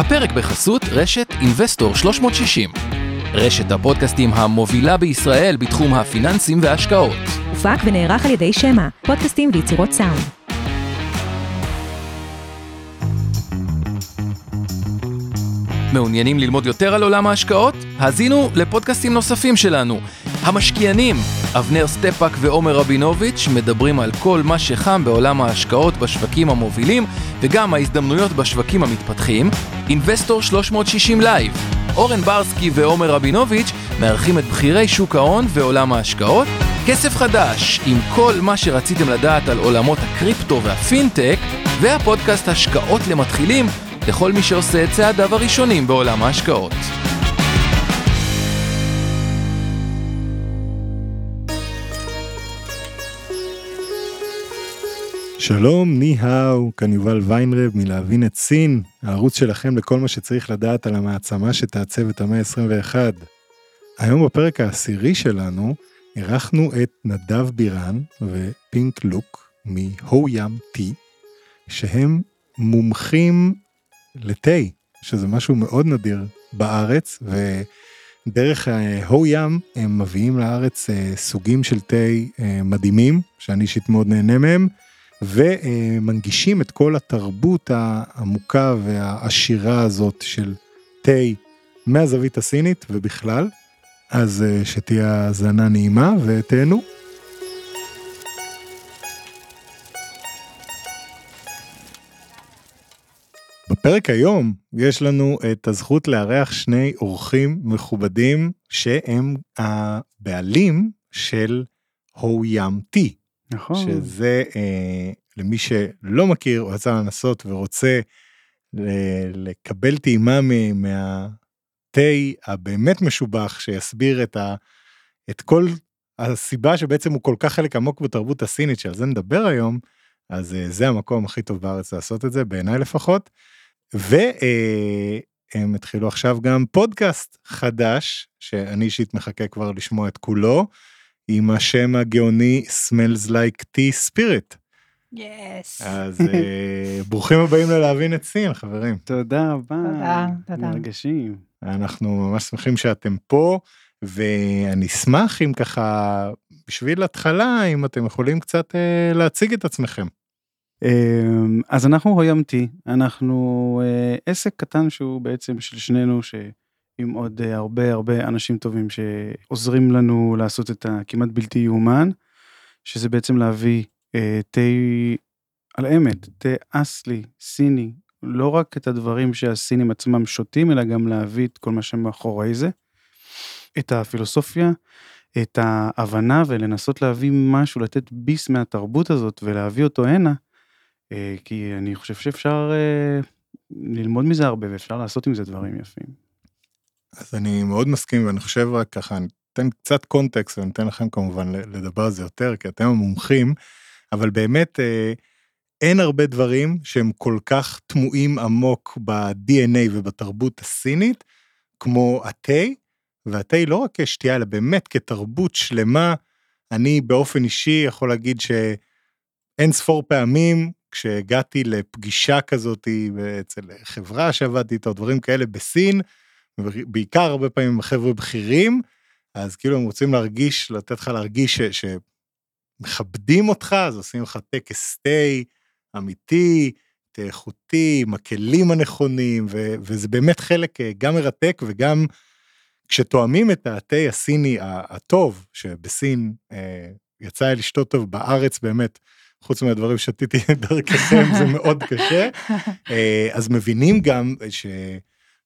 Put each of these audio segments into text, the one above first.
הפרק בחסות רשת Investor 360. רשת הפודקאסטים המובילה בישראל בתחום הפיננסים וההשקעות. הופק ונערך על ידי שמע, פודקאסטים ויצירות סאונד. מעוניינים ללמוד יותר על עולם ההשקעות? האזינו לפודקאסטים נוספים שלנו. המשקיענים, אבנר סטפק ועומר רבינוביץ' מדברים על כל מה שחם בעולם ההשקעות בשווקים המובילים וגם ההזדמנויות בשווקים המתפתחים. Investor 360 Live, אורן ברסקי ועומר רבינוביץ' מארחים את בכירי שוק ההון ועולם ההשקעות. כסף חדש, עם כל מה שרציתם לדעת על עולמות הקריפטו והפינטק, והפודקאסט השקעות למתחילים לכל מי שעושה את צעדיו הראשונים בעולם ההשקעות. שלום, ני-האו, כאן יובל ויינרב מלהבין את סין, הערוץ שלכם לכל מה שצריך לדעת על המעצמה שתעצב את המאה ה-21. היום בפרק העשירי שלנו, אירחנו את נדב בירן ופינק לוק מהו ים טי, שהם מומחים לתה, שזה משהו מאוד נדיר בארץ, ודרך הו ים הם מביאים לארץ אה, סוגים של תה אה, מדהימים, שאני אישית מאוד נהנה מהם. ומנגישים את כל התרבות העמוקה והעשירה הזאת של תה מהזווית הסינית ובכלל. אז אה, שתהיה האזנה נעימה ותהנו. בפרק היום יש לנו את הזכות לארח שני אורחים מכובדים שהם הבעלים של הו ים טי. נכון. שזה אה, למי שלא מכיר או יצא לנסות ורוצה לקבל טעימה מהתה הבאמת משובח שיסביר את, ה, את כל הסיבה שבעצם הוא כל כך חלק עמוק בתרבות הסינית שעל זה נדבר היום, אז אה, זה המקום הכי טוב בארץ לעשות את זה בעיניי לפחות. והם אה, התחילו עכשיו גם פודקאסט חדש שאני אישית מחכה כבר לשמוע את כולו. עם השם הגאוני Smells Like Tea Spirit. יס. אז uh, ברוכים הבאים ללהבין את סין חברים. תודה רבה. תודה, תודה. מרגשים. אנחנו ממש שמחים שאתם פה ואני אשמח אם ככה בשביל התחלה אם אתם יכולים קצת uh, להציג את עצמכם. Um, אז אנחנו הוימתי אנחנו uh, עסק קטן שהוא בעצם של שנינו ש... עם עוד אה, הרבה הרבה אנשים טובים שעוזרים לנו לעשות את הכמעט בלתי יאומן, שזה בעצם להביא אה, תה על אמת, תה אסלי, סיני, לא רק את הדברים שהסינים עצמם שותים, אלא גם להביא את כל מה שמאחורי זה, את הפילוסופיה, את ההבנה ולנסות להביא משהו, לתת ביס מהתרבות הזאת ולהביא אותו הנה, אה, כי אני חושב שאפשר אה, ללמוד מזה הרבה ואפשר לעשות עם זה דברים יפים. אז אני מאוד מסכים ואני חושב רק ככה, אני אתן קצת קונטקסט ואני אתן לכם כמובן לדבר על זה יותר כי אתם המומחים, אבל באמת אה, אין הרבה דברים שהם כל כך תמוהים עמוק ב-DNA ובתרבות הסינית כמו התה, והתה לא רק כשתייה אלא באמת כתרבות שלמה. אני באופן אישי יכול להגיד שאין ספור פעמים כשהגעתי לפגישה כזאת אצל חברה שעבדתי איתה, דברים כאלה בסין, בעיקר הרבה פעמים עם חבר'ה בכירים, אז כאילו הם רוצים להרגיש, לתת לך להרגיש ש, שמכבדים אותך, אז עושים לך טקס תה אמיתי, תה איכותי, עם הכלים הנכונים, ו, וזה באמת חלק אה, גם מרתק וגם כשתואמים את התה הסיני הטוב, שבסין אה, יצא לי לשתות טוב בארץ באמת, חוץ מהדברים שתיתי דרככם זה מאוד קשה, אה, אז מבינים גם ש...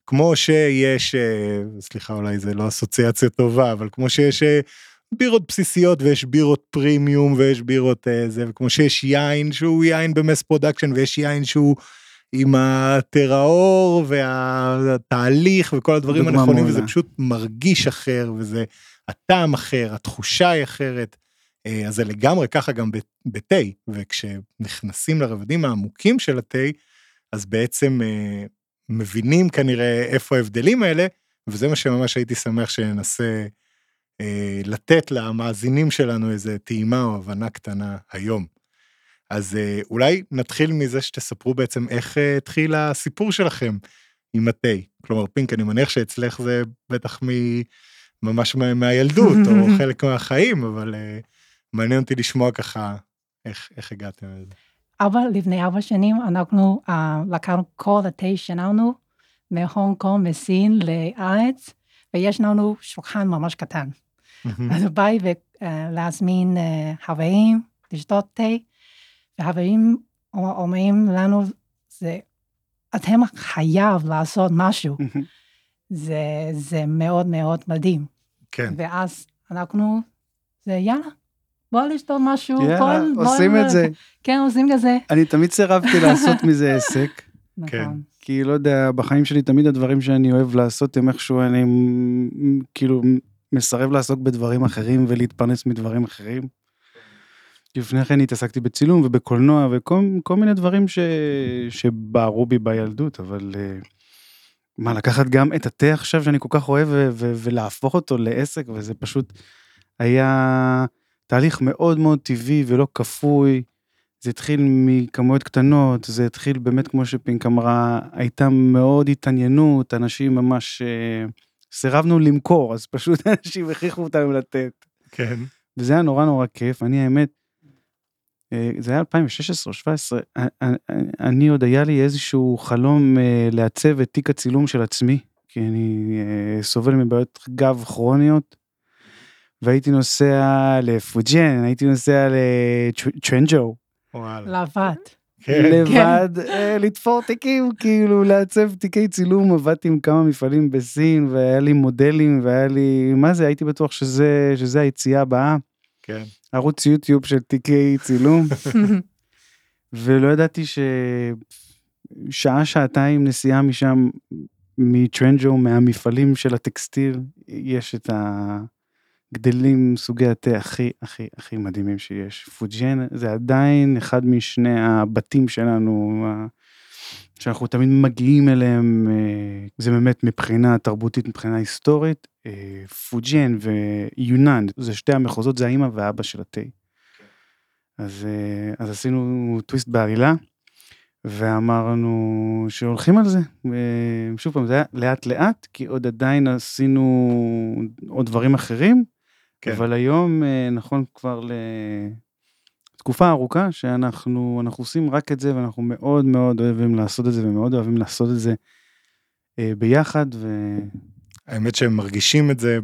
כמו שיש, אה, סליחה אולי זה לא אסוציאציה טובה, אבל כמו שיש אה, בירות בסיסיות ויש בירות פרימיום ויש בירות אה, זה, וכמו שיש יין שהוא יין ב mass production ויש יין שהוא עם ה terroir והתהליך וכל הדברים הנכונים וזה פשוט מרגיש אחר וזה הטעם אחר, התחושה היא אחרת. אז זה לגמרי ככה גם בתה, וכשנכנסים לרבדים העמוקים של התה, אז בעצם מבינים כנראה איפה ההבדלים האלה, וזה מה שממש הייתי שמח שננסה אה, לתת למאזינים שלנו איזה טעימה או הבנה קטנה היום. אז אה, אולי נתחיל מזה שתספרו בעצם איך אה, התחיל הסיפור שלכם עם התה. כלומר, פינק, אני מניח שאצלך זה בטח מ... ממש מה- מהילדות, או חלק מהחיים, אבל אה, מעניין אותי לשמוע ככה איך, איך הגעתם לזה. אבל לפני ארבע שנים אנחנו uh, לקחנו כל התה שלנו מהונג קונג, מסין לארץ, ויש לנו שולחן ממש קטן. אז הוא בא להזמין uh, חברים לשתות תה, והחברים אומרים לנו, זה, אתם חייב לעשות משהו. זה, זה מאוד מאוד מדהים. כן, ואז אנחנו, זה יאללה, בוא לשתות משהו. בוא- בוא- עושים את זה. כן, עושים את זה. אני תמיד סירבתי לעשות מזה עסק. כן. נכון. כי לא יודע, בחיים שלי תמיד הדברים שאני אוהב לעשות הם איכשהו אני כאילו מסרב לעסוק בדברים אחרים ולהתפרנס מדברים אחרים. לפני כן התעסקתי בצילום ובקולנוע וכל כל מיני דברים ש, שבערו בי בילדות, אבל אה, מה, לקחת גם את התה עכשיו שאני כל כך אוהב ו, ו, ולהפוך אותו לעסק, וזה פשוט היה תהליך מאוד מאוד טבעי ולא כפוי. זה התחיל מכמויות קטנות, זה התחיל באמת, כמו שפינק אמרה, הייתה מאוד התעניינות, אנשים ממש אה, סירבנו למכור, אז פשוט אנשים הכריחו אותנו לתת. כן, וזה היה נורא נורא כיף, אני האמת, אה, זה היה 2016 או 2017, אני עוד היה לי איזשהו חלום אה, לעצב את תיק הצילום של עצמי, כי אני סובל מבעיות גב כרוניות, והייתי נוסע לפוג'ן, הייתי נוסע וואלה. לבד. כן, לבד, אה, לתפור תיקים, כאילו לעצב תיקי צילום, עבדתי עם כמה מפעלים בסין, והיה לי מודלים, והיה לי, מה זה, הייתי בטוח שזה, שזה היציאה הבאה. כן, ערוץ יוטיוב של תיקי צילום, ולא ידעתי ששעה, שעתיים נסיעה משם, מטרנג'ו, מהמפעלים של הטקסטיל, יש את הגדלים, סוגי התה הכי הכי הכי מדהימים שיש. פוג'ן זה עדיין אחד משני הבתים שלנו, שאנחנו תמיד מגיעים אליהם, אה, זה באמת מבחינה תרבותית, מבחינה היסטורית. אה, פוג'ן ויונן, זה שתי המחוזות, זה האמא והאבא של התה. אז, אה, אז עשינו טוויסט בעלילה, ואמרנו שהולכים על זה. ושוב פעם, זה היה לאט לאט, כי עוד עדיין עשינו עוד דברים אחרים, כן. אבל היום אה, נכון כבר לתקופה ארוכה שאנחנו אנחנו עושים רק את זה, ואנחנו מאוד מאוד אוהבים לעשות את זה, ומאוד אוהבים לעשות את זה אה, ביחד, ו... האמת שהם מרגישים את זה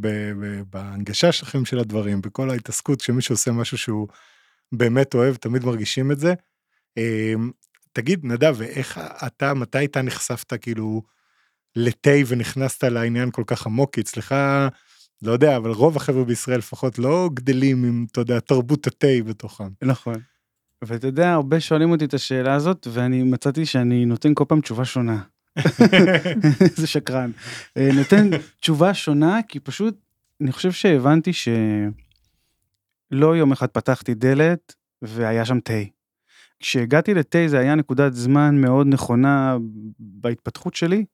בהנגשה שלכם של הדברים, בכל ההתעסקות, כשמישהו עושה משהו שהוא באמת אוהב, תמיד מרגישים את זה. אמ, תגיד, נדב, ואיך אתה, מתי אתה נחשפת כאילו לתה ונכנסת לעניין כל כך עמוק? כי אצלך, לא יודע, אבל רוב החבר'ה בישראל לפחות לא גדלים עם, אתה יודע, תרבות התה בתוכם. נכון. ואתה יודע, הרבה שואלים אותי את השאלה הזאת, ואני מצאתי שאני נותן כל פעם תשובה שונה. איזה שקרן. אה, נותן תשובה שונה, כי פשוט, אני חושב שהבנתי שלא יום אחד פתחתי דלת והיה שם תה. כשהגעתי לתה זה היה נקודת זמן מאוד נכונה בהתפתחות שלי,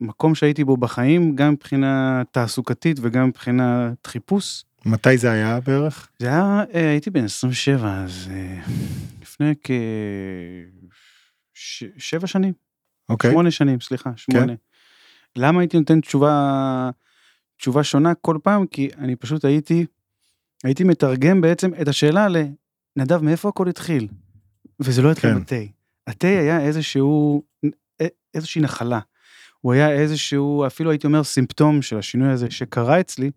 ובמקום שהייתי בו בחיים, גם מבחינה תעסוקתית וגם מבחינת חיפוש. מתי זה היה בערך? זה היה, אה, הייתי בן 27, אז אה, לפני כשבע שנים, אוקיי. שמונה שנים, סליחה, שמונה. למה הייתי נותן תשובה, תשובה שונה כל פעם? כי אני פשוט הייתי, הייתי מתרגם בעצם את השאלה לנדב, מאיפה הכל התחיל? וזה לא התחיל כן. בתה. התה היה איזשהו, איזושהי נחלה. הוא היה איזשהו, אפילו הייתי אומר סימפטום של השינוי הזה שקרה אצלי,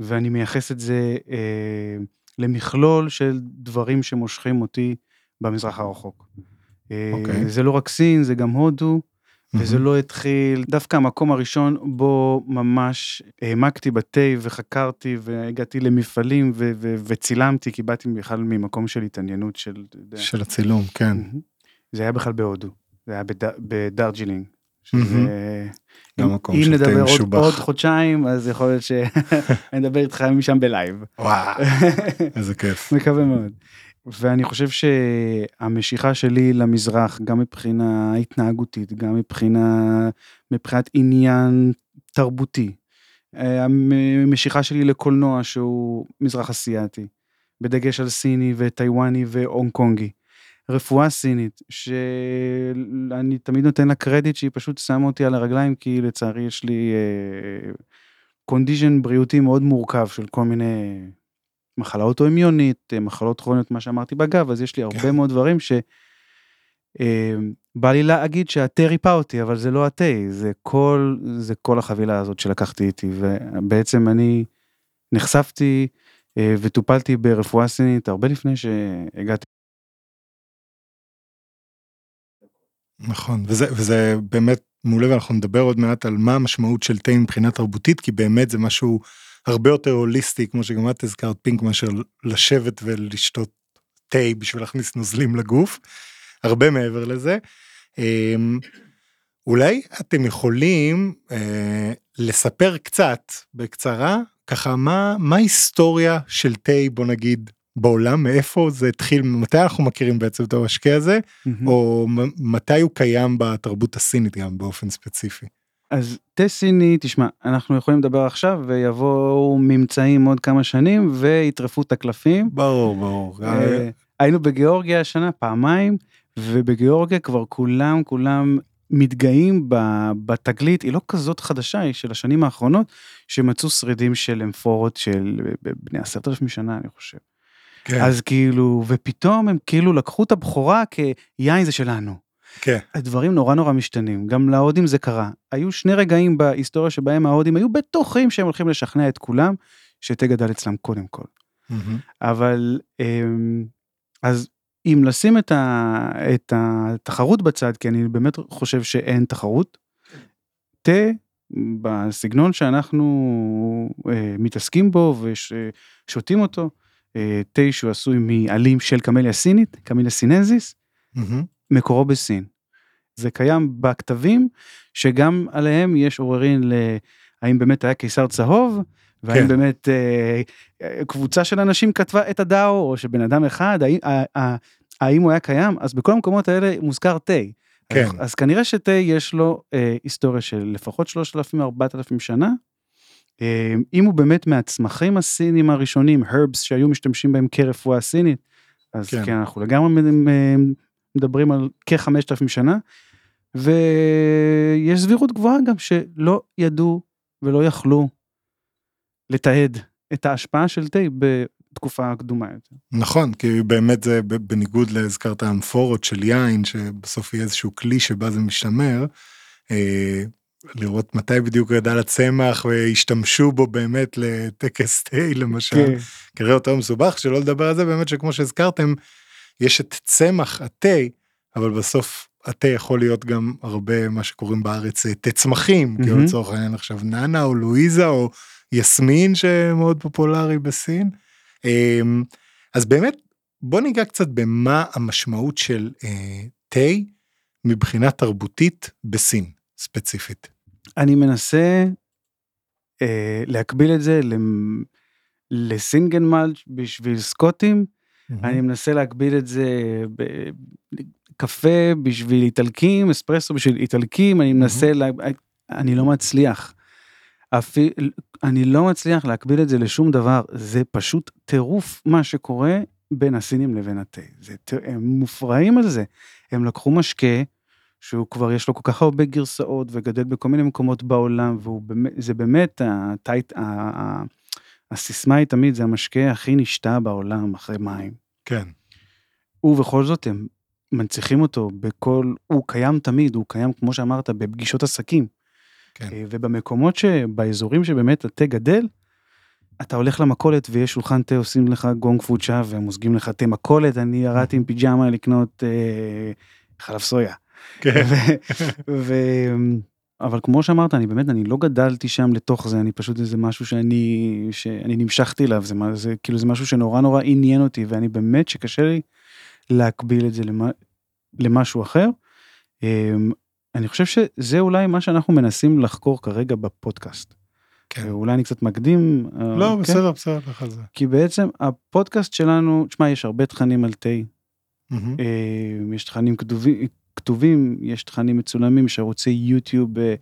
ואני מייחס את זה אה, למכלול של דברים שמושכים אותי במזרח הרחוק. אה, אוקיי. זה לא רק סין, זה גם הודו, וזה מהמם. לא התחיל, דווקא המקום הראשון בו ממש העמקתי בתה וחקרתי והגעתי למפעלים ו- ו- וצילמתי, כי באתי בכלל ממקום של התעניינות של, של הצילום, כן. זה היה בכלל בהודו, זה היה בד- בדארג'ילינג. שזה... גם מקום אם נדבר עוד. עוד חודשיים, אז יכול להיות שאני אדבר איתך משם ב live. וואו, איזה כיף. מקווה מאוד. ואני חושב שהמשיכה שלי למזרח, גם מבחינה התנהגותית, גם מבחינה, מבחינת עניין תרבותי, אה, המשיכה שלי לקולנוע שהוא מזרח אסיאתי, בדגש על סיני וטיוואני והונג קונגי. רפואה סינית, שאני תמיד נותן לה קרדיט שהיא פשוט שמה אותי על הרגליים, כי לצערי יש לי קונדישן בריאותי מאוד מורכב של כל מיני מחלה אוטואימיונית, מחלות כרוניות, מה שאמרתי בגב, אז יש לי הרבה כן. מאוד דברים ש... אה, בא לי להגיד שהתה ריפא אותי, אבל זה לא התה, זה כל, זה כל החבילה הזאת שלקחתי איתי, ובעצם אני נחשפתי אה, וטופלתי ברפואה סינית הרבה לפני שהגעתי. נכון, וזה, וזה באמת מעולה, ואנחנו נדבר עוד מעט על מה המשמעות של תה מבחינה תרבותית, כי באמת זה משהו הרבה יותר הוליסטי, כמו שגם את הזכרת פינק, מאשר לשבת ולשתות תה בשביל להכניס נוזלים לגוף, הרבה מעבר לזה. אמ, אולי אתם יכולים אה, לספר קצת, בקצרה, ככה מה, מה ההיסטוריה של תה, בוא נגיד, בעולם, מאיפה זה התחיל, מתי אנחנו מכירים בעצם את המשקה הזה, או מ- מתי הוא קיים בתרבות הסינית גם באופן ספציפי. אז תה סיני, תשמע, אנחנו יכולים לדבר עכשיו ויבואו ממצאים עוד כמה שנים ויטרפו את הקלפים. ברור, ברור. אה, היינו בגיאורגיה השנה פעמיים, ובגיאורגיה כבר כולם כולם מתגאים בתגלית, היא לא כזאת חדשה, היא של השנים האחרונות, שמצאו שרידים של אמפורות של בני עשרת אלפים שנה, אני חושב. כן, אז כאילו, ופתאום הם כאילו לקחו את הבכורה כיין זה שלנו. כן, הדברים נורא נורא משתנים, גם להודים זה קרה. היו שני רגעים בהיסטוריה שבהם ההודים היו בטוחים שהם הולכים לשכנע את כולם, שתה גדל אצלם קודם כל. מהמם. אבל אמ, אז אם לשים את, ה, את התחרות בצד, כי אני באמת חושב שאין תחרות, תה בסגנון שאנחנו אה, מתעסקים בו ושותים אותו, תה שהוא עשוי מעלים של קמליה סינית, קמליה סינזיס. מקורו בסין. זה קיים בכתבים שגם עליהם יש עוררין להאם באמת היה קיסר צהוב והאם כן. באמת אה, קבוצה של אנשים כתבה את הדאו או שבן אדם אחד האם, אה, אה, האם הוא היה קיים אז בכל המקומות האלה מוזכר תה. כן. אז, אז כנראה שתה יש לו אה, היסטוריה של לפחות 3,000-4,000 שנה. אה, אם הוא באמת מהצמחים הסינים הראשונים, herbs שהיו משתמשים בהם כרפואה סינית, אז כן. כן, אנחנו לגמרי מד- מ- מדברים על כ-5,000 שנה, ויש סבירות גבוהה גם שלא ידעו ולא יכלו לתעד את ההשפעה של תה בתקופה קדומה יותר. נכון, כי באמת זה בניגוד להזכרת האמפורות של יין, שבסוף יהיה איזשהו כלי שבה זה משתמר, אה, לראות מתי בדיוק גדל הצמח והשתמשו בו באמת לטקס תה למשל, כן. כנראה יותר מסובך, שלא לדבר על זה באמת שכמו שהזכרתם, יש את צמח התה, אבל בסוף התה יכול להיות גם הרבה מה שקוראים בארץ אה, תה צמחים, כאילו מהמם. לצורך העניין עכשיו נאנה או לואיזה או יסמין שמאוד פופולרי בסין. אמ, אז באמת בוא ניגע קצת במה המשמעות של אה, תה מבחינה תרבותית בסין ספציפית. אני מנסה אה, להקביל את זה לסינגן מלץ' בשביל סקוטים, אני מנסה להקביל את זה בקפה בשביל איטלקים, אספרסו בשביל איטלקים, אני מנסה, לה... אני לא מצליח. אפי... אני לא מצליח להקביל את זה לשום דבר, זה פשוט טירוף מה שקורה בין הסינים לבין התה. זה... הם מופרעים על זה. הם לקחו משקה שהוא כבר יש לו כל כך הרבה גרסאות וגדל בכל מיני מקומות בעולם, וזה באמת הטייט, הסיסמה היא תמיד זה המשקה הכי נשתה בעולם אחרי מים. כן. ובכל זאת הם מנציחים אותו בכל, הוא קיים תמיד, הוא קיים כמו שאמרת בפגישות עסקים. כן. אה, ובמקומות שבאזורים שבאמת התה גדל, אתה הולך למכולת ויש שולחן תה עושים לך גונג פוצ'ה ומוזגים לך תה מכולת, אני ירדתי עם פיג'מה לקנות אה, חלב סויה. כן. ו, אבל כמו שאמרת, אני באמת, אני לא גדלתי שם לתוך זה, אני פשוט איזה משהו שאני, שאני נמשכתי אליו, זה, מה- זה כאילו זה משהו שנורא נורא עניין אותי, ואני באמת שקשה לי להקביל את זה למה, למשהו אחר. אמ, אני חושב שזה אולי מה שאנחנו מנסים לחקור כרגע בפודקאסט. כן. אולי אני קצת מקדים. אה, לא, כן? בסדר, בסדר, לך על זה. כי בעצם הפודקאסט שלנו, תשמע, יש הרבה תכנים על תה. אה, יש תכנים כתובים, כתובים, יש תכנים מצולמים, יש ערוצי יוטיוב, אה,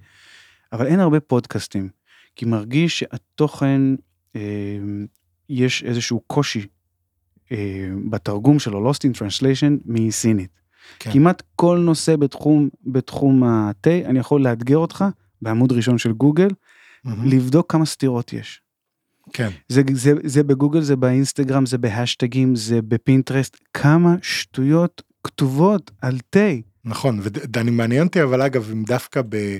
אבל אין הרבה פודקאסטים, כי מרגיש שהתוכן, אה, יש איזשהו קושי בתרגום שלו, Lost in Translation, מסינית. כן. כמעט כל נושא בתחום, בתחום התה, אני יכול לאתגר אותך בעמוד ראשון של גוגל, מהמם. לבדוק כמה סתירות יש. כן. זה, זה, זה בגוגל, זה באינסטגרם, זה בהשטגים, זה בפינטרסט, כמה שטויות כתובות על תה. נכון, ואני מעניין אותי אבל אגב אם דווקא ב...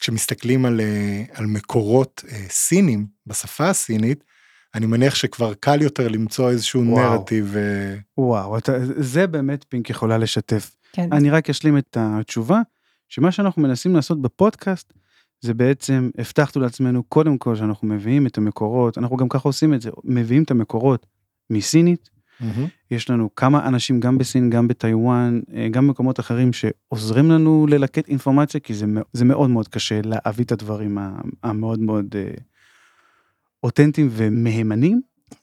כשמסתכלים על, אה, על מקורות אה, סינים בשפה הסינית, אני מניח שכבר קל יותר למצוא איזשהו וואו. נרטיב. אה, וואו, אתה, זה באמת פינק יכולה לשתף. כן. אני רק אשלים את התשובה, שמה שאנחנו מנסים לעשות בפודקאסט, זה בעצם הבטחנו לעצמנו קודם כל שאנחנו מביאים את המקורות, אנחנו גם ככה עושים את זה, מביאים את המקורות מסינית, יש לנו כמה אנשים גם בסין, גם בטיוואן, אה, גם במקומות אחרים שעוזרים לנו ללקט אינפורמציה, כי זה, זה מאוד מאוד קשה להביא את הדברים המאוד מאוד אה, אותנטיים ומהימנים.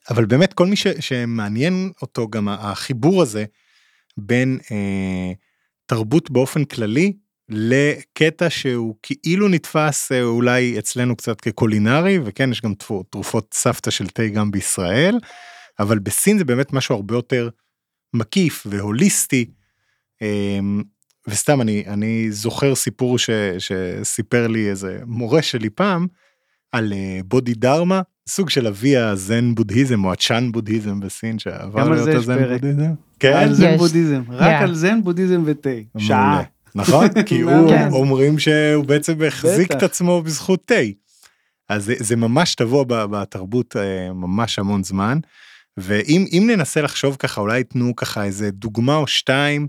אבל באמת כל מי ש, שמעניין אותו גם החיבור הזה בין אה, תרבות באופן כללי לקטע שהוא כאילו נתפס אה, אולי אצלנו קצת כקולינרי וכן יש גם תרופות סבתא של תה גם בישראל אבל בסין זה באמת משהו הרבה יותר מקיף והוליסטי. אה, וסתם אני אני זוכר סיפור ש, שסיפר לי איזה מורה שלי פעם על אה, בודי דרמה סוג של אבי הזן בודהיזם או הצ'אן בודהיזם בסין שעבר גם על להיות זה יש הזן פרק. בודהיזם. כן? על זן. בודהיזם, רק. על זן בודהיזם ותה. שעה. נכון? כי הוא כן. אומרים שהוא בעצם החזיק. את עצמו בזכות תה. אז זה, זה ממש טבוע בתרבות אה, ממש המון זמן. ואם אם ננסה לחשוב ככה אולי תנו ככה איזה דוגמה או שתיים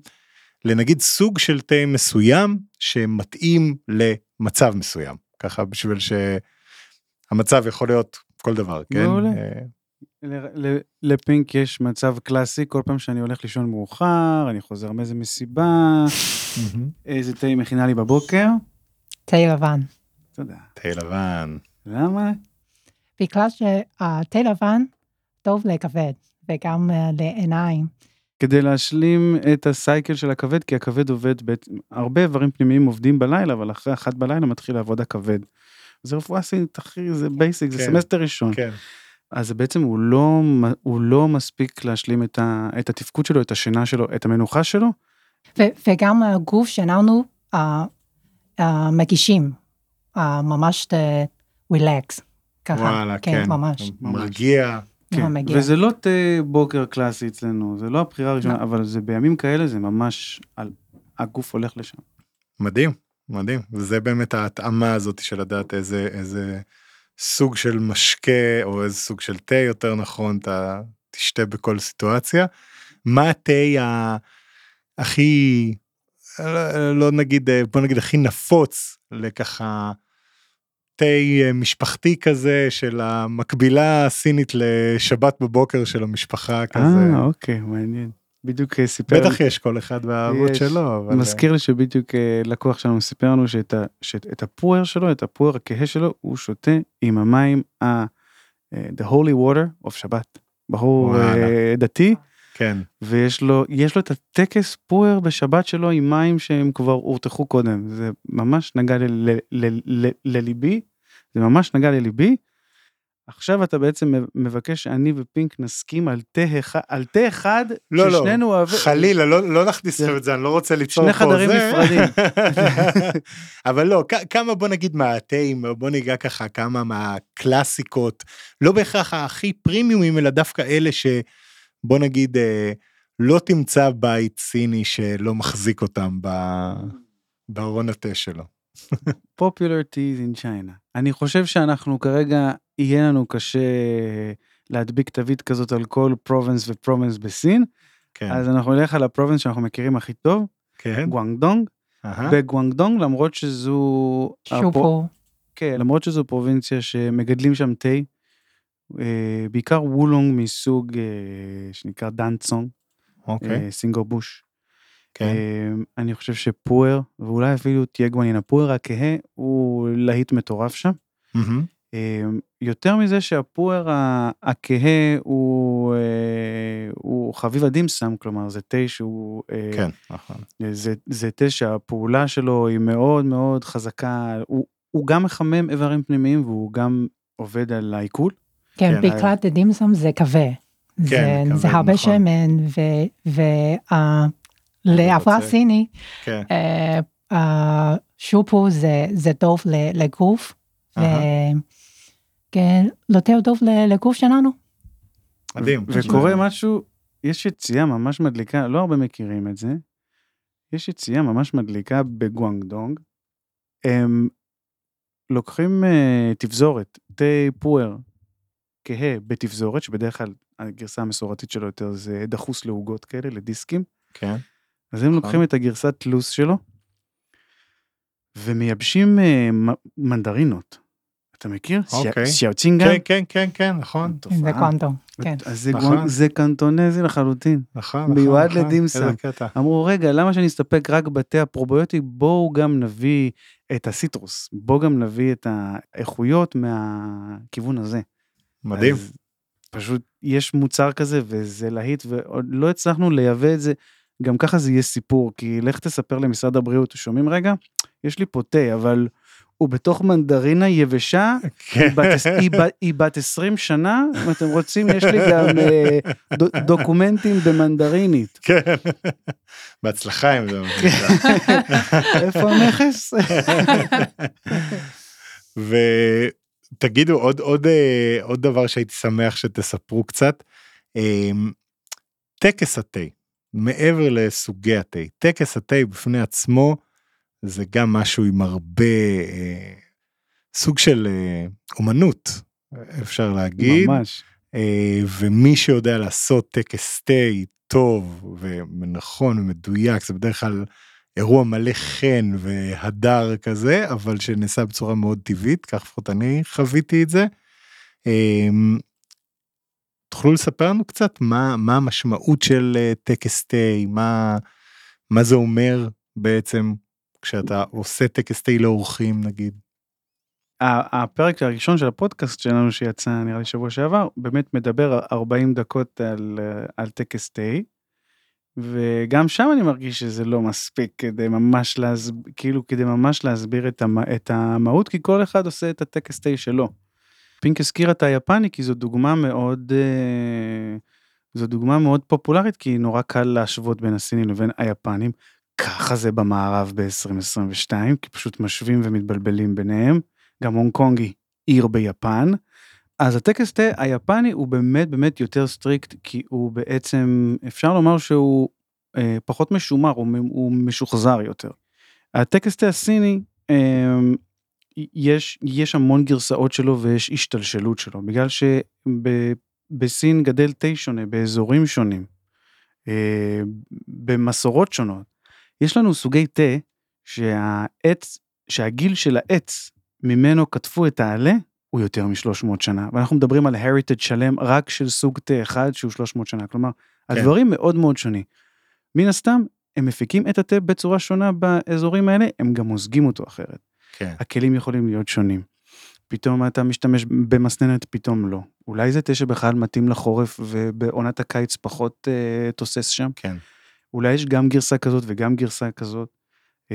לנגיד סוג של תה מסוים שמתאים למצב מסוים ככה בשביל שהמצב יכול להיות כל דבר כן. מעולה. אה, לפינק יש מצב קלאסי, כל פעם שאני הולך לישון מאוחר, אני חוזר מאיזה מסיבה, איזה תה מכינה לי בבוקר. תה לבן. תודה. תה לבן. למה? בגלל שהתה לבן טוב לכבד וגם אה, לעיניים. כדי להשלים את הסייקל של הכבד, כי הכבד עובד, בעצם, הרבה איברים פנימיים עובדים בלילה, אבל אחרי אחת בלילה מתחיל לעבוד הכבד. זה רפואה סינית, אחי, זה basic, זה כן. סמסטר ראשון. כן. אז בעצם הוא לא, הוא לא מספיק להשלים את, ה, את התפקוד שלו, את השינה שלו, את המנוחה שלו. ו- וגם הגוף שלנו אה, אה, מרגישים, אה, ממש relax. ככה, וואלה כן. ממש. מרגיע. כן, מרגיע. וזה לא תה בוקר קלאסי אצלנו, זה לא הבחירה הראשונה, אבל זה בימים כאלה, זה ממש, על, הגוף הולך לשם. מדהים, מדהים. וזה באמת ההתאמה הזאת של לדעת איזה, איזה סוג של משקה, או איזה סוג של תה יותר נכון, אתה תשתה בכל סיטואציה. מה התה ה- הכי, לא, לא נגיד, בוא נגיד הכי נפוץ לככה תה משפחתי כזה של המקבילה הסינית לשבת בבוקר של המשפחה כזה. אה, אוקיי, מעניין. בדיוק אה, סיפר, בטח יש כל אחד יש. שלו, אבל... מזכיר לי שבדיוק אה, לקוח שלנו סיפר לנו שאת ה- שאת הפואר שלו, את הפואר הכהה שלו, הוא שותה עם המים, ה- אה, the holy water of שבת. בחור וואלה. אה, דתי, כן. ויש לו, יש לו את הטקס פואר בשבת שלו עם מים שהם כבר הורתחו קודם. זה ממש נגע לליבי, זה ממש נגע לליבי. עכשיו אתה בעצם מבקש שאני ופינק נסכים על תה אחד, על תה אחד, לא, לא, ששנינו אוהבים. חלילה, לא, לא נכניס לכם את זה, אני לא רוצה ליצור שני פה חדרים זה. נפרדים. אבל לא, כמה בוא נגיד מהתאים, בוא ניגע ככה כמה מהקלאסיקות, לא בהכרח הכי פרימיומים, אלא דווקא אלה שבוא נגיד אה, לא תמצא בית סיני שלא מחזיק אותם ב- בארון התה שלו. popular teas in China. אני חושב שאנחנו כרגע, יהיה לנו קשה להדביק תווית כזאת על כל province ו province בסין, כן, אז אנחנו נלך על ה province שאנחנו מכירים הכי טוב, כן. גואנגדונג. אהה. בגואנגדונג, למרות שזו... שופו. כן, למרות שזו פרובינציה שמגדלים שם תה, בעיקר אולונג מסוג אה, שנקרא דנצונג, אוקיי, אה, single bush. כן. אה, אני חושב שפואר, ואולי אפילו תהיה גואנין, הפואר הכהה הוא להיט מטורף שם. אה, יותר מזה שהפואר הכהה הוא, אה, הוא חביב הדימסם, כלומר זה תה שהוא, אה, כן, נכון. זה, זה תה שהפעולה שלו היא מאוד מאוד חזקה, הוא, הוא גם מחמם איברים פנימיים והוא גם עובד על העיכול. כן, כן, בעיקר דימסום זה קווה. זה, כן, זה כבד, הרבה נכון. שמן, ולאברה רוצה. סיני, כן, אה, אה, שופו זה, זה טוב ל- לגוף, אהה. וכן, יותר טוב לגוף שלנו. מדהים. וקורה זה- משהו, יש יציאה ממש מדליקה, לא הרבה מכירים את זה. יש יציאה ממש מדליקה בגואנגדונג. הם לוקחים uh, תפזורת, תה פואר, כהה בתפזורת, שבדרך כלל הגרסה המסורתית שלו יותר זה דחוס לעוגות כאלה, לדיסקים. כן, אז הם נכון. לוקחים את הגרסת תלוס שלו, ומייבשים uh, מנדרינות. אתה מכיר? אוקיי. שיאוצ'ינגה? כן, כן, כן, כן, נכון, זה. קוונטום, כן. אז זה, נכון. זה קנטונזי לחלוטין. נכון, נכון. מיועד נכון. לדימסם. איזה קטע. אמרו, רגע, למה שנסתפק רק בתה הפרובריוטי? בואו גם נביא את הסיטרוס. בואו גם נביא את האיכויות מהכיוון הזה. מדהים. פשוט יש מוצר כזה וזה להיט ועוד לא הצלחנו לייבא את זה. גם ככה זה יהיה סיפור, כי לך תספר למשרד הבריאות, שומעים רגע? יש לי פה תה, אבל הוא בתוך מנדרינה יבשה, כן. היא בת, היא, היא בת 20 שנה, אם אתם רוצים, יש לי גם אה, דו, דוקומנטים במנדרינית. כן. בהצלחה עם זה. איפה המכס? ותגידו עוד עוד אה, עוד דבר שהייתי שמח שתספרו קצת. אה, טקס התה מעבר לסוגי התה טקס התה בפני עצמו זה גם משהו עם הרבה אה, סוג של אה, אומנות אפשר להגיד ממש. אה, ומי שיודע לעשות טקס תה טוב ונכון ומדויק זה בדרך כלל אירוע מלא חן והדר כזה אבל שנעשה בצורה מאוד טבעית כך לפחות אני חוויתי את זה. אה, תוכלו לספר לנו קצת מה מה המשמעות של אה, טקס תה מה מה זה אומר בעצם כשאתה עושה טקס תה לאורחים נגיד. הפרק הראשון של הפודקאסט שלנו שיצא נראה לי שבוע שעבר באמת מדבר 40 דקות על, אה, על טקס תה. וגם שם אני מרגיש שזה לא מספיק כדי ממש להסביר, כאילו כדי ממש להסביר את, המ, את המהות, כי כל אחד עושה את הטקס תה שלו. פינק הזכירה את היפני כי זו דוגמה מאוד, אה, זו דוגמה מאוד פופולרית, כי נורא קל להשוות בין הסינים לבין היפנים. ככה זה במערב ב-2022, כי פשוט משווים ומתבלבלים ביניהם. גם הונג קונג היא עיר ביפן. אז הטקס תה היפני הוא באמת באמת יותר strict, כי הוא בעצם, אפשר לומר שהוא אה, פחות משומר, הוא, הוא משוחזר יותר. הטקס תה הסיני, אה, יש, יש המון גרסאות שלו ויש השתלשלות שלו, בגלל שבסין גדל תה שונה, באזורים שונים, אה, במסורות שונות. יש לנו סוגי תה שהעץ, שהגיל של העץ ממנו קטפו את העלה הוא יותר מ-300 שנה, ואנחנו מדברים על heritage שלם רק של סוג תה אחד שהוא 300 שנה, כלומר, כן. הדברים מאוד מאוד שונים. מן הסתם, הם מפיקים את התה בצורה שונה באזורים האלה, הם גם מוזגים אותו אחרת. כן. הכלים יכולים להיות שונים. פתאום אתה משתמש במסננת, פתאום לא. אולי זה תה שבכלל מתאים לחורף ובעונת הקיץ פחות אה, תוסס שם. כן. אולי יש גם גרסה כזאת וגם גרסה כזאת. כן.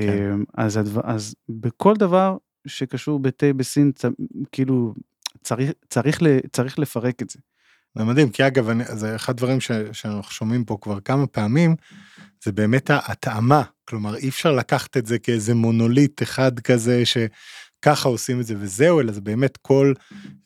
אה, אז, הדבר, אז בכל דבר שקשור בתה בסין, כאילו צריך, צריך, צריך לפרק את זה. זה מדהים כי אגב אני, זה אחד הדברים שאנחנו שומעים פה כבר כמה פעמים זה באמת ההתאמה כלומר אי אפשר לקחת את זה כאיזה מונוליט אחד כזה שככה עושים את זה וזהו אלא זה באמת כל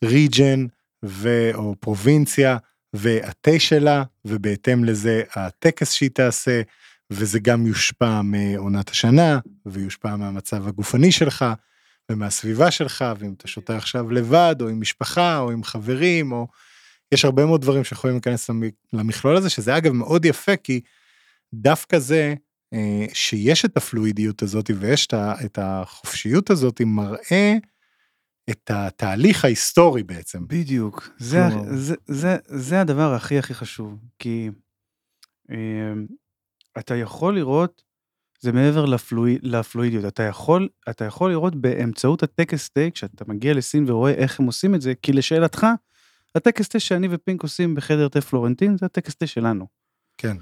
ריג'ן ו... או פרובינציה והתה שלה ובהתאם לזה הטקס שהיא תעשה וזה גם יושפע מעונת השנה ויושפע מהמצב הגופני שלך ומהסביבה שלך ואם אתה שותה עכשיו לבד או עם משפחה או עם חברים או יש הרבה מאוד דברים שיכולים להיכנס למ- למכלול הזה שזה אגב מאוד יפה כי דווקא זה אה, שיש את הפלואידיות הזאת ויש את החופשיות הזאת מראה את התהליך ההיסטורי בעצם. בדיוק. זה, כלומר- זה, זה, זה הדבר הכי הכי חשוב, כי אה, אתה יכול לראות, זה מעבר לפלואי, לפלואידיות, אתה יכול, אתה יכול לראות באמצעות הטקס תה, כשאתה מגיע לסין ורואה איך הם עושים את זה, כי לשאלתך, הטקס תה שאני ופינק עושים בחדר תה פלורנטין, זה הטקס תה שלנו. כן.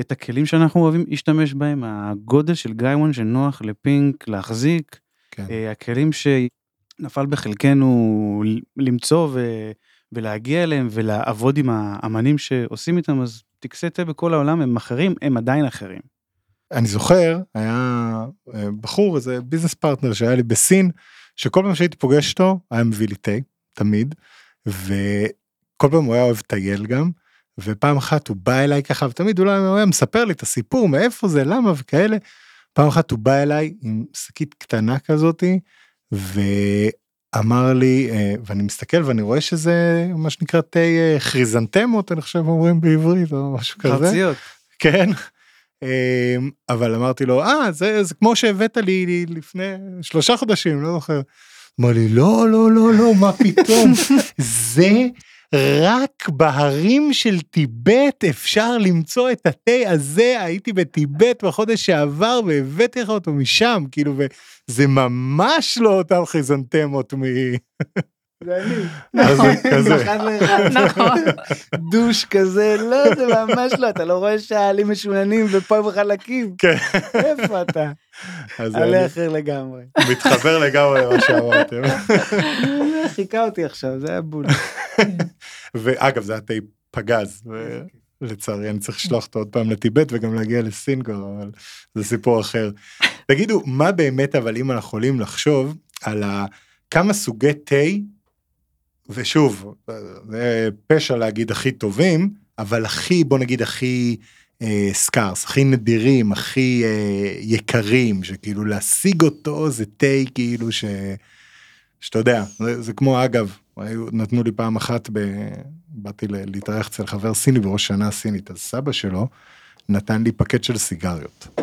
את הכלים שאנחנו אוהבים להשתמש בהם, הגודל של גייוון שנוח לפינק להחזיק, כן. אה, הכלים שנפל בחלקנו למצוא ו... ולהגיע אליהם ולעבוד עם האמנים שעושים איתם, אז טקסי תה בכל העולם הם אחרים, הם עדיין אחרים. אני זוכר, היה אה, בחור, איזה business partner שהיה לי בסין, שכל פעם שהייתי פוגש אותו, היה מביא לי תה, תמיד, וכל פעם הוא היה אוהב לטייל גם, ופעם אחת הוא בא אליי ככה, ותמיד אולי הוא היה מספר לי את הסיפור, מאיפה זה, למה וכאלה. פעם אחת הוא בא אליי עם שקית קטנה כזאתי, ואמר לי, אה, ואני מסתכל ואני רואה שזה מה שנקרא תה אה, כריזנטמות, אני חושב אומרים בעברית, או משהו כזה. חרציות. כן. אמ, אבל אמרתי לו, אה, זה, זה כמו שהבאת לי לפני שלושה חודשים, לא זוכר. אמר לי, לא, לא, לא, לא, מה פתאום, זה רק בהרים של טיבט אפשר למצוא את התה הזה, הייתי בטיבט בחודש שעבר והבאתי לך אותו משם, כאילו, וזה ממש לא אותם חיזנטמות מ... זה כזה. אחד לאחד. נכון. דוש כזה, לא, זה ממש לא, אתה לא רואה שהעלים משוננים ופה הם חלקים? כן. איפה אתה? עלה אני אחר לגמרי. מתחבר לגמרי למה שאמרתם. זה חיכה אותי עכשיו, זה היה בול. ואגב, זה היה תה פגז, ולצערי אני צריך לשלוח אותו עוד פעם לטיבט וגם להגיע לסין כבר, אבל זה סיפור אחר. תגידו, מה באמת, אבל אם אנחנו יכולים לחשוב על ה... כמה סוגי תה, ושוב, זה פשע להגיד הכי טובים, אבל הכי, בוא נגיד, הכי אה, סקארס, הכי נדירים, הכי אה, יקרים, שכאילו להשיג אותו זה תה כאילו ש... שאתה יודע, זה, זה כמו אגב, נתנו לי פעם אחת, ב... באתי להתארח אצל חבר סיני בראש שנה סינית, אז סבא שלו נתן לי פקט של סיגריות.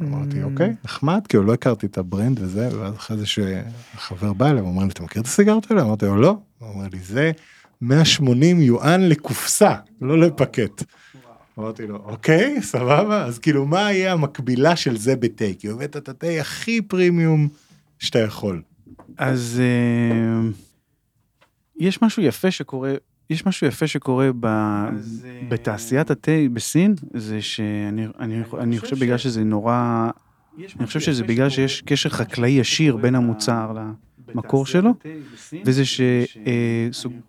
אמרתי אוקיי נחמד כאילו לא הכרתי את ה brand וזה ואז אחרי זה שחבר בא אליי הוא אמר לי אתה מכיר את הסיגריות האלה? אמרתי לו לא. הוא אומר לי זה 180 יואן לקופסה לא לפקט. אמרתי לו אוקיי סבבה. אז כאילו מה יהיה המקבילה של זה בתה? כי הבאת את התה הכי פרימיום שאתה יכול. אז אה, יש משהו יפה שקורה, יש משהו יפה שקורה ב, בתעשיית התה בסין, זה שאני אני, אני חושב בגלל שזה נורא, אני חושב שזה בגלל שיש קשר חקלאי ישיר בין המוצר למקור שלו, וזה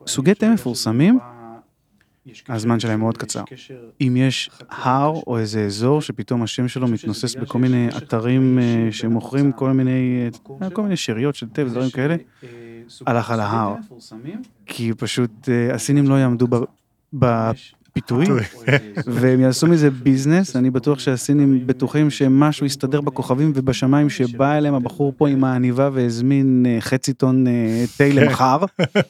שסוגי תה מפורסמים, הזמן שלהם מאוד קצר. אם יש הר או איזה אזור שפתאום השם שלו מתנוסס בכל מיני אתרים אה, שמוכרים כל מיני, אה, כל מיני שאריות של תה ודברים כאלה, הלך על ההר. כי פשוט אה, הסינים לא יעמדו ב- בפיתוי, והם יעשו מזה ביזנס, אני בטוח שהסינים בטוחים שמשהו יסתדר בכוכבים ובשמיים שבא אליהם הבחור פה עם העניבה והזמין אה, חצי טון אה, תה למחר.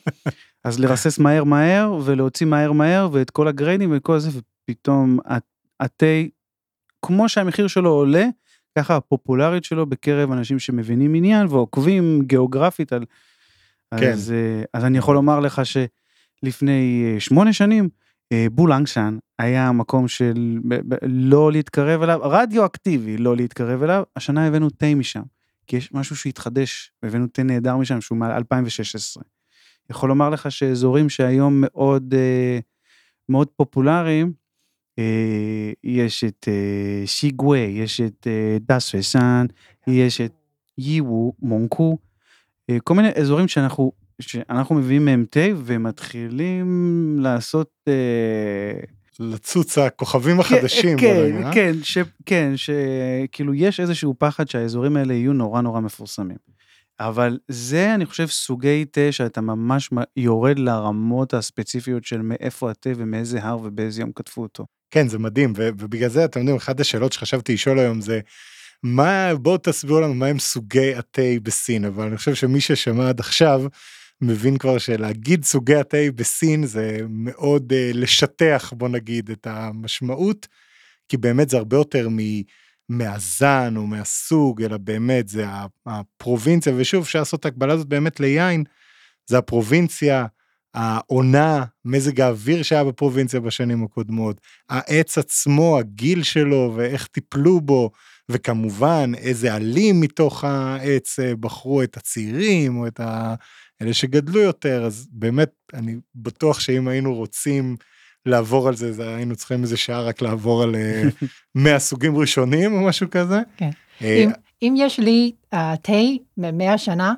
אז לרסס מהר מהר ולהוציא מהר מהר ואת כל הגריידים וכל זה ופתאום התה, כמו שהמחיר שלו עולה, ככה הפופולריות שלו בקרב אנשים שמבינים עניין ועוקבים גיאוגרפית על... כן. אז, אה, אז אני יכול לומר לך שלפני אה, שמונה שנים, אה, בול אנגשן היה מקום של לא להתקרב אליו, רדיואקטיבי לא להתקרב אליו, השנה הבאנו תה משם, כי יש משהו שהתחדש, הבאנו תה נהדר משם שהוא מ-2016. יכול לומר לך שאזורים שהיום מאוד, מאוד פופולריים, יש את שיגווי, יש את דס וסן, יש את ייוו, מונקו, כל מיני אזורים שאנחנו, שאנחנו מביאים מהם תה ומתחילים לעשות... אה, לצוץ הכוכבים החדשים. בוא כן, נגיד, אה? כן, ש, כן, שכאילו יש איזשהו פחד שהאזורים האלה יהיו נורא נורא מפורסמים. אבל זה, אני חושב, סוגי תה שאתה ממש יורד לרמות הספציפיות של מאיפה התה ומאיזה הר ובאיזה יום כתבו אותו. כן זה מדהים ובגלל זה אתם יודעים אחת השאלות שחשבתי לשאול היום זה מה בואו תסבירו לנו מה הם סוגי התה בסין אבל אני חושב שמי ששמע עד עכשיו מבין כבר שלהגיד סוגי התה בסין זה מאוד uh, לשטח בוא נגיד את המשמעות כי באמת זה הרבה יותר מ... מהזן או מהסוג אלא באמת זה הפרובינציה ושוב אפשר לעשות את ההקבלה הזאת באמת ליין זה הפרובינציה העונה, מזג האוויר שהיה בפרובינציה בשנים הקודמות, העץ עצמו, הגיל שלו ואיך טיפלו בו, וכמובן איזה עלים מתוך העץ אה, בחרו את הצעירים או את ה... אלה שגדלו יותר, אז באמת אני בטוח שאם היינו רוצים לעבור על זה, זה היינו צריכים איזה שעה רק לעבור על אה, 100 סוגים ראשונים או משהו כזה. כן. אה, אם, אם יש לי אה, תה ממאה שנה,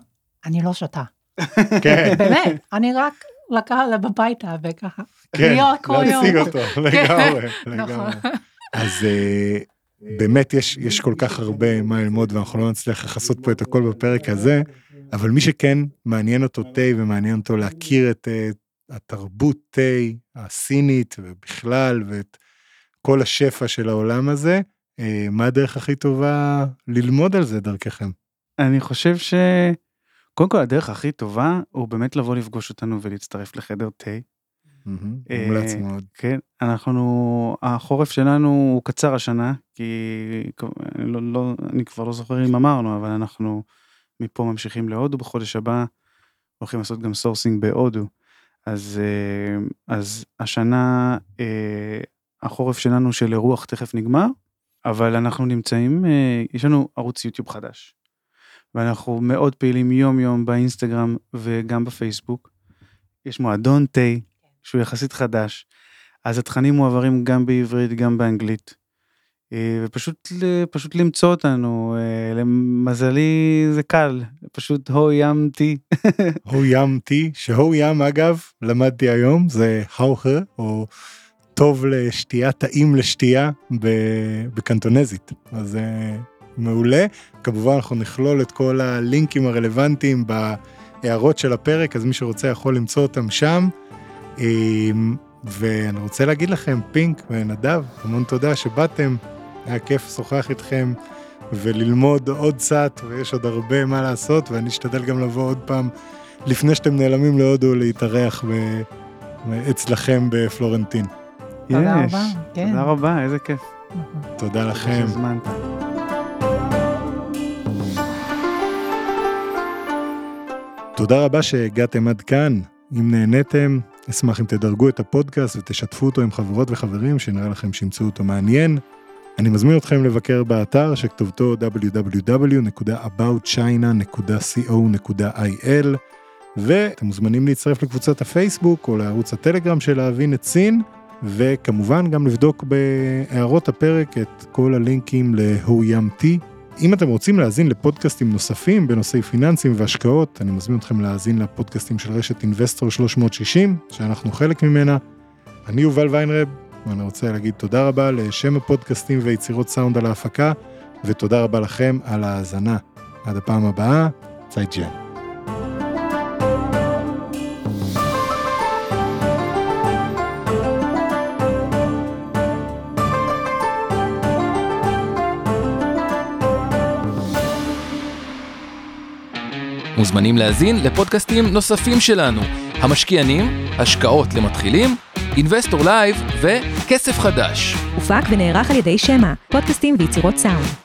אני לא שותה. כן, באמת, אני רק לקחת הביתה וככה. כן. להשיג אותו, לגמרי, נכון. לגמרי. אז אה, באמת יש, יש כל כך הרבה מה ללמוד ואנחנו לא נצליח לכסות פה את הכל בפרק הזה, אבל מי שכן מעניין אותו תה ומעניין אותו להכיר את אה, התרבות תה הסינית ובכלל ואת כל השפע של העולם הזה, אה, מה הדרך הכי טובה ללמוד על זה דרככם? אני חושב ש... קודם כל הדרך הכי טובה הוא באמת לבוא לפגוש אותנו ולהצטרף לחדר תה. אה, מומלץ מאוד. כן, אנחנו, החורף שלנו הוא קצר השנה, כי אני, לא, לא, אני כבר לא זוכר אם אמרנו, אבל אנחנו מפה ממשיכים להודו בחודש הבא, הולכים לעשות גם sourcing בהודו. אז, אה, אז השנה אה, החורף שלנו של אירוח תכף נגמר, אבל אנחנו נמצאים, יש לנו ערוץ יוטיוב חדש. ואנחנו מאוד פעילים יום יום באינסטגרם וגם בפייסבוק. יש מועדון תה שהוא יחסית חדש, אז התכנים מועברים גם בעברית גם באנגלית. אה, ופשוט פשוט למצוא אותנו, אה, למזלי זה קל, פשוט הו ים טי. הו ים טי, שהו ים אגב, למדתי היום, זה האוכה, או טוב לשתייה, טעים לשתייה בקנטונזית. אז זה מעולה. כמובן אנחנו נכלול את כל הלינקים הרלוונטיים בהערות של הפרק, אז מי שרוצה יכול למצוא אותם שם. ואני רוצה להגיד לכם, פינק ונדב, המון תודה שבאתם, היה כיף לשוחח איתכם וללמוד עוד קצת, ויש עוד הרבה מה לעשות, ואני אשתדל גם לבוא עוד פעם, לפני שאתם נעלמים להודו, להתארח ב... אצלכם בפלורנטין. תודה יש, רבה, כן. תודה רבה, איזה כיף. תודה לכם. תודה רבה שהגעתם עד כאן. אם נהניתם, אשמח אם תדרגו את הפודקאסט ותשתפו אותו עם חברות וחברים שנראה לכם שימצאו אותו מעניין. אני מזמין אתכם לבקר באתר שכתובתו www.aboutchina.co.il ואתם מוזמנים להצטרף לקבוצת הפייסבוק או לערוץ הטלגרם של להבין את סין וכמובן גם לבדוק בהערות הפרק את כל הלינקים ל-הו ים טי. אם אתם רוצים להאזין לפודקאסטים נוספים בנושאי פיננסים והשקעות, אני מזמין אתכם להאזין לפודקאסטים של רשת אינבסטור 360, שאנחנו חלק ממנה. אני יובל ויינרב, ואני רוצה להגיד תודה רבה לשם הפודקאסטים ויצירות סאונד על ההפקה, ותודה רבה לכם על ההאזנה. עד הפעם הבאה, 再见. מוזמנים להאזין לפודקאסטים נוספים שלנו, המשקיענים, השקעות למתחילים, Investor Live וכסף חדש. הופק ונערך על ידי שמע, פודקאסטים ויצירות סאונד.